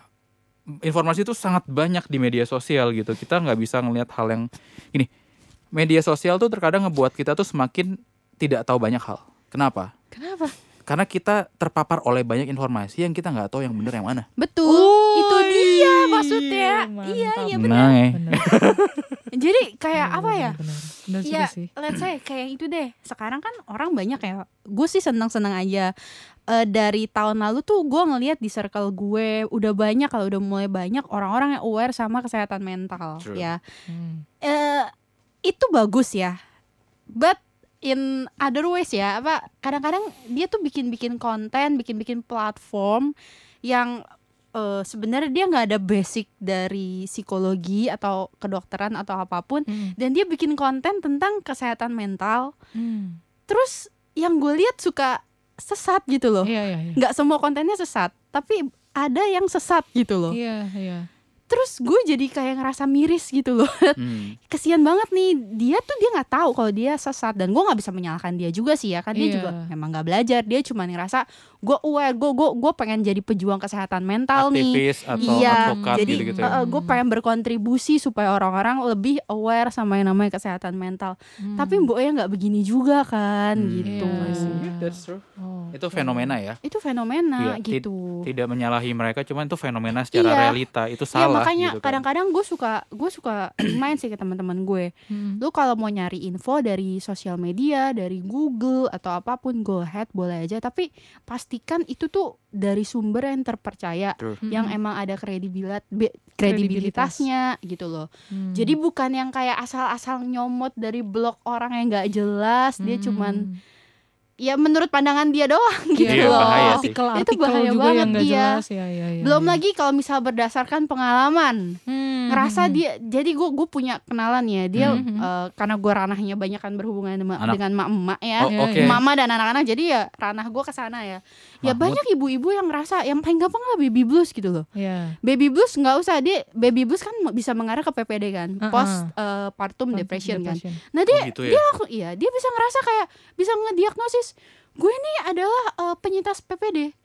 informasi itu sangat banyak di media sosial gitu kita nggak bisa ngelihat hal yang ini media sosial tuh terkadang ngebuat kita tuh semakin tidak tahu banyak hal kenapa Kenapa? Karena kita terpapar oleh banyak informasi yang kita nggak tahu yang benar yang mana Betul. Oh, itu dia maksudnya. mantap. Iya, iya Nah, benar. eh. Benar. Jadi kayak Benar, apa ya? benar, benar. Ya, sih. let's say kayak itu deh. Sekarang kan orang banyak ya. Gue sih senang-senang aja. Eh, dari tahun lalu tuh gue ngelihat di circle gue udah banyak kalau udah mulai banyak orang-orang yang aware sama kesehatan mental True. ya. Hmm. eh itu bagus ya. But in other ways ya, apa kadang-kadang dia tuh bikin-bikin konten, bikin-bikin platform yang eh, sebenarnya dia nggak ada basic dari psikologi atau kedokteran atau apa pun, Hmm. dan dia bikin konten tentang kesehatan mental. Hmm. Terus yang gue lihat suka sesat gitu loh. Iya, iya, iya. Nggak semua kontennya sesat, tapi ada yang sesat gitu loh. Iya, iya. Terus gue jadi kayak ngerasa miris gitu loh. Hmm. kesian banget nih dia tuh dia nggak tahu kalau dia sesat dan gue nggak bisa menyalahkan dia juga sih ya kan dia Iya. juga memang nggak belajar dia cuma ngerasa gue aware gue gue gue pengen jadi pejuang kesehatan mental nih aktivis atau iya advokat jadi gitu-gitu eh, ya. gue pengen berkontribusi supaya orang-orang lebih aware sama yang namanya kesehatan mental Hmm. tapi mbok ya nggak begini juga kan Hmm. gitu Iya. I see. That's true. Oh, itu oke. fenomena ya itu fenomena Iya, ti- gitu tidak menyalahi mereka cuman itu fenomena secara Iya. realita itu ya salah makanya gitu kan. kadang-kadang gue suka gue suka remind sih ke teman-teman gue Hmm. lu kalau mau nyari info dari sosial media dari Google atau apa pun go ahead boleh aja tapi pastikan itu tuh dari sumber yang terpercaya True. yang Hmm. emang ada kredibilat be- kredibilitasnya gitu loh Hmm. jadi bukan yang kayak asal-asal nyomot dari blog orang yang nggak jelas dia Hmm. cuman ya menurut pandangan dia doang gitu Iya, loh bahaya sih. artikel Itu artikel bahaya juga banget, yang iya. jelas ya, ya, ya, belum ya. lagi kalau misal berdasarkan pengalaman Hmm, ngerasa hmm, dia jadi gue gue punya kenalan ya dia Mhm. eh, karena gue ranahnya banyak kan berhubungan dengan, Anak. dengan mak emak ya Oh, Iya, iya. mama dan anak-anak jadi ya ranah gue ke sana ya ya Mahmud. banyak ibu-ibu yang ngerasa yang paling gampang lah baby blues gitu loh Iya. baby blues nggak usah dia baby blues kan bisa mengarah ke PPD kan Uh-uh. post eh, partum depression kan Depression. nah Oh, dia gitu ya aku iya dia bisa ngerasa kayak bisa ngediagnosis gue ini adalah eh, penyintas PPD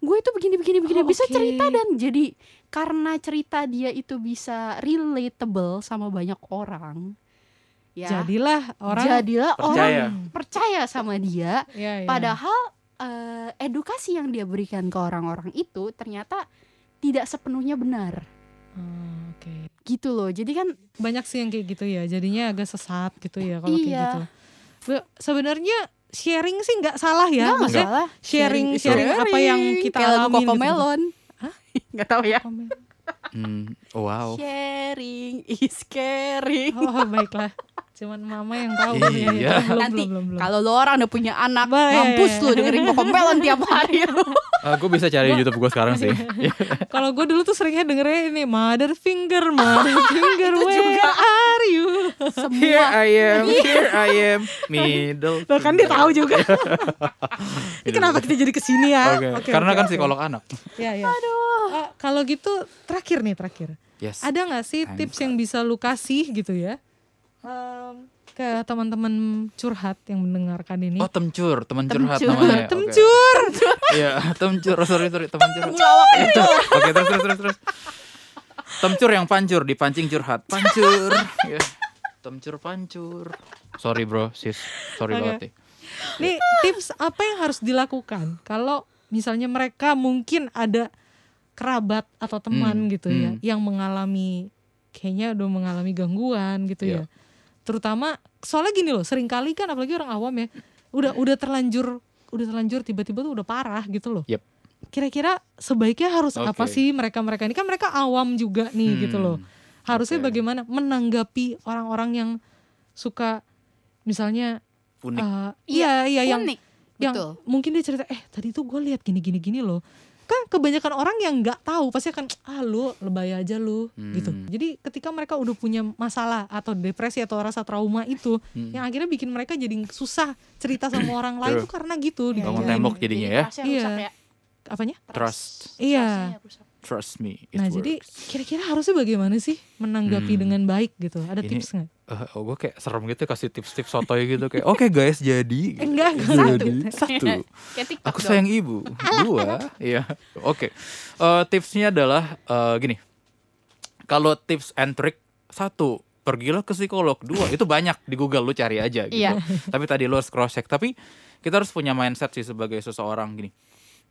gue itu begini begini begini Oh, bisa oke. cerita dan jadi karena cerita dia itu bisa relatable sama banyak orang ya Jadilah orang jadilah Percaya. orang percaya sama dia Ya, ya. padahal eh, edukasi yang dia berikan ke orang-orang itu ternyata tidak sepenuhnya benar Oh, Oke. gitu loh jadi kan Banyak sih yang kayak gitu ya. Jadinya agak sesat gitu ya kalau kayak Iya. gitu. Be- Sebenarnya sharing sih nggak salah ya. nggak Maksudnya masalah sharing sharing apa yang kita Kayak lagu alami gitu. Cocomelon nggak tahu ya. Hmm, oh, wow sharing is caring Oh baiklah. Cuman mama yang tahu. Iya. Ya. Belum, Nanti belum, belum, belum. kalau lo orang udah punya anak Bah, iya, mampus lu dengerin Cocomelon tiap hari Aku bisa cari di YouTube gue sekarang sih Kalau gue dulu tuh seringnya dengernya ini Mother Finger, Mother Finger, Itu where juga. are you? Here semua I am, here I am, middle. Tuh kan dia tahu juga. Ini Iya, kenapa kita jadi ke sini ya? Oke, Oke, karena oke, kan oke. psikolog anak. Ya, ya. Eh, kalau gitu terakhir nih terakhir. Yes. Ada nggak sih Time tips yang bisa lu kasih gitu ya? Em, ke teman-teman curhat yang mendengarkan ini. Oh temcur, teman curhat Temcur. namanya. Temcur. Iya, temcur. Oh, sorry, sorry, teman curhat. Oke, terus terus terus terus. Temcur yang pancur, dipancing curhat. Pancur. Ya. Temcur pancur. Sorry bro, sis. Sorry Oke. banget nih. Nih tips apa yang harus dilakukan kalau misalnya mereka mungkin ada kerabat atau teman Hmm, gitu ya hmm. yang mengalami kayaknya udah mengalami gangguan gitu Iya. ya. Terutama soalnya gini loh, sering kali kan apalagi orang awam ya, udah udah terlanjur udah terlanjur tiba-tiba tuh udah parah gitu loh. Yep. Kira-kira sebaiknya harus apa Oke. sih mereka-mereka ini kan mereka awam juga nih gitu loh. Hmm, Harusnya oke. bagaimana menanggapi orang-orang yang suka misalnya Unik. eh, iya iya yang Unik. yang Betul. mungkin dia cerita eh tadi tuh gue lihat gini gini gini loh kan kebanyakan orang yang nggak tahu pasti akan ah lu lebay aja lu gitu Hmm. jadi ketika mereka udah punya masalah atau depresi atau rasa trauma itu Hmm. yang akhirnya bikin mereka jadi susah cerita sama orang lain tuh karena gitu Iya, Bangun tembok jadinya ya. Iya. rusak ya. apanya Trust. Iya. Trust me. it nah jadi works. kira-kira harusnya bagaimana sih menanggapi Hmm. dengan baik gitu ada Ini- tips nggak Eh, oh, gue kayak serem gitu kasih tips-tips sotoy gitu kayak oke guys jadi. Enggak, jadi satu. aku dong. sayang ibu dua iya. Oke. Eh, tipsnya adalah eh, gini. Kalau tips and trick satu pergilah ke psikolog. Dua itu banyak di Google lu cari aja gitu. Iya. tapi tadi lu harus cross check tapi kita harus punya mindset sih sebagai seseorang gini.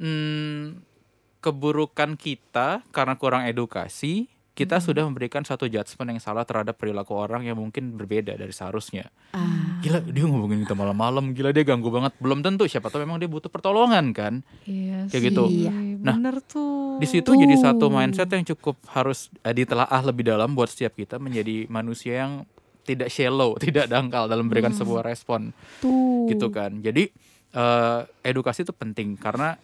Hmm, keburukan kita karena kurang edukasi kita sudah memberikan satu judgement yang salah terhadap perilaku orang yang mungkin berbeda dari seharusnya Ah. gila dia ngomongin kita malam-malam gila dia ganggu banget belum tentu siapa tahu memang dia butuh pertolongan kan iya Kayak sih gitu. Iya. Nah, bener tuh di situ jadi satu mindset yang cukup harus eh, ditelaah lebih dalam buat setiap kita menjadi manusia yang tidak shallow, tidak dangkal dalam memberikan sebuah respon Tuh. gitu kan. Jadi eh, edukasi itu penting karena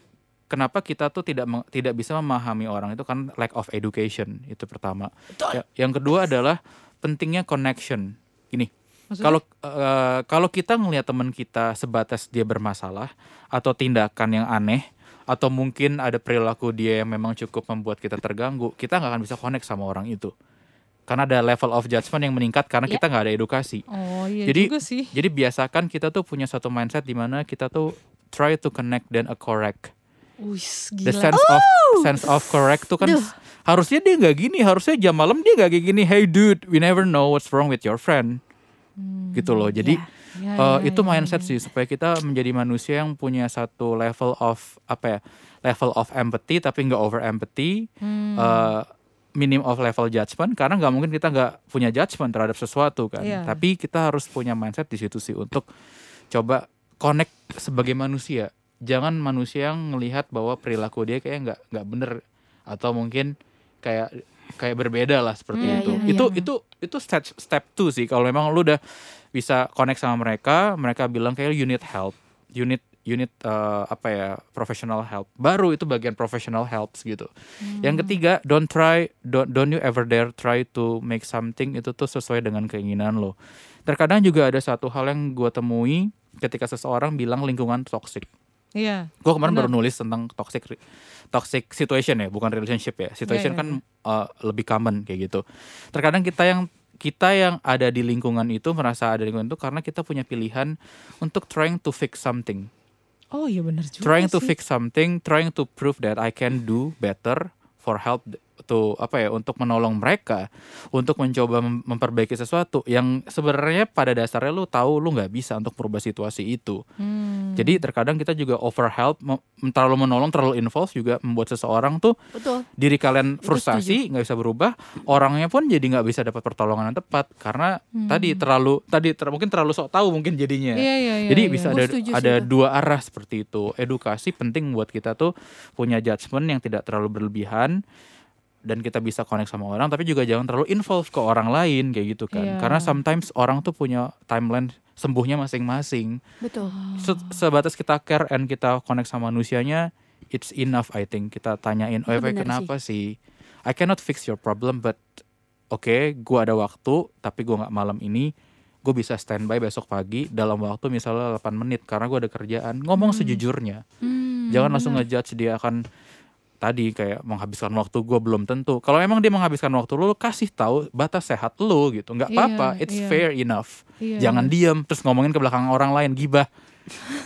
kenapa kita tuh tidak tidak bisa memahami orang itu kan lack of education itu pertama. Ya, yang kedua adalah pentingnya connection. Gini, Maksudnya? kalau eh, kalau kita ngelihat teman kita sebatas dia bermasalah atau tindakan yang aneh atau mungkin ada perilaku dia yang memang cukup membuat kita terganggu, kita nggak akan bisa connect sama orang itu. Karena ada level of judgment yang meningkat karena Ya. kita nggak ada edukasi. oh iya Jadi- juga sih Jadi biasakan kita tuh punya satu mindset di mana kita tuh try to connect dan a Wis, The gila sense of sense of correct tuh kan Duh. harusnya dia nggak gini, harusnya jam malam dia nggak kayak gini. Hey dude, we never know what's wrong with your friend. Hmm, Gitu loh. Jadi ya, eh, ya, itu ya, mindset ya. sih supaya kita menjadi manusia yang punya satu level of apa ya? Level of empathy tapi nggak over empathy. Hmm. eh, minim of level judgment karena nggak mungkin kita nggak punya judgment terhadap sesuatu kan Iya. tapi kita harus punya mindset di situ sih untuk coba connect sebagai manusia jangan manusia yang melihat bahwa perilaku dia kayak nggak nggak bener. Atau mungkin kayak kayak berbeda lah seperti Iya, itu. iya, itu iya. itu itu step step two sih. Kalau memang lu udah bisa connect sama mereka mereka bilang kayak you need help. You need you need, eh, apa ya professional help. Baru itu bagian professional helps gitu. Yang ketiga, don't try, don't, don't you ever dare try to make something itu tuh sesuai dengan keinginan lo. Terkadang juga ada satu hal yang gue temui ketika seseorang bilang lingkungan toxic. Iya Gue kemarin Benar. baru nulis tentang toxic toxic situation ya, bukan relationship ya. Situation iya, kan uh, lebih common kayak gitu. Terkadang kita yang kita yang ada di lingkungan itu merasa ada di lingkungan itu karena kita punya pilihan untuk trying to fix something oh iya bener juga trying to sih. fix something, trying to prove that I can do better for help to apa ya untuk menolong mereka untuk mencoba mem- memperbaiki sesuatu yang sebenarnya pada dasarnya lu tahu lu nggak bisa untuk merubah situasi itu. Hmm. Jadi terkadang kita juga over help, terlalu menolong, terlalu involve juga membuat seseorang tuh Betul. diri kalian frustasi nggak bisa berubah, orangnya pun jadi nggak bisa dapat pertolongan yang tepat karena Hmm. tadi terlalu tadi ter- mungkin terlalu sok tahu mungkin jadinya. iya iya iya Jadi iya. bisa ada setuju ada itu. dua arah seperti itu. Edukasi penting buat kita tuh punya judgement yang tidak terlalu berlebihan dan kita bisa connect sama orang tapi juga jangan terlalu involve ke orang lain kayak gitu kan. Iya. Karena sometimes orang tuh punya timeline sembuhnya masing-masing. Betul. Se- sebatas kita care and kita connect sama manusianya it's enough I think. Kita tanyain, "Oh, kenapa sih? I cannot fix your problem but oke, gua ada waktu tapi gua nggak malam ini gue bisa standby besok pagi dalam waktu misalnya 8 menit karena gue ada kerjaan ngomong Hmm. sejujurnya Hmm, jangan langsung ngejudge dia akan tadi kayak menghabiskan waktu gue belum tentu kalau emang dia menghabiskan waktu lu lu kasih tahu batas sehat lu gitu nggak Iya, apa-apa it's iya. fair enough Iya, jangan diem terus ngomongin ke belakang orang lain gibah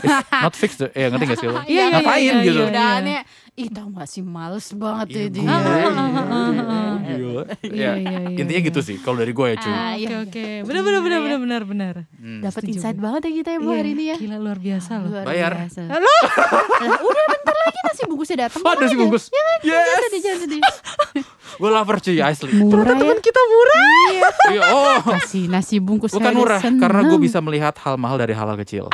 It's not fixed ya ngerti gak sih lo? Iya, iya, Ngapain iya, gitu? iya. Ih tau gak sih males banget Iya, ya dia. Ah, ah, ah, ah, iya, ah. Iya, Ya, iya, iya, Intinya iya. gitu sih kalau dari gue ya cuy. Ah, Oke iya. oke, benar benar benar benar benar benar. Hmm. Dapat insight banget ya kita ya Bu Iya, hari ini ya. Gila luar biasa loh. Luar Bayar. biasa. Lah, udah bentar lagi nasi bungkusnya datang. Oh, nasi bungkus. Jangan Yes. sedih, jangan sedih. Gue lover cuy asli. Murah ya. Kita murah. Iya, oh. Kasih nasi bungkus Bukan murah seneng. karena gue bisa melihat hal mahal dari hal kecil.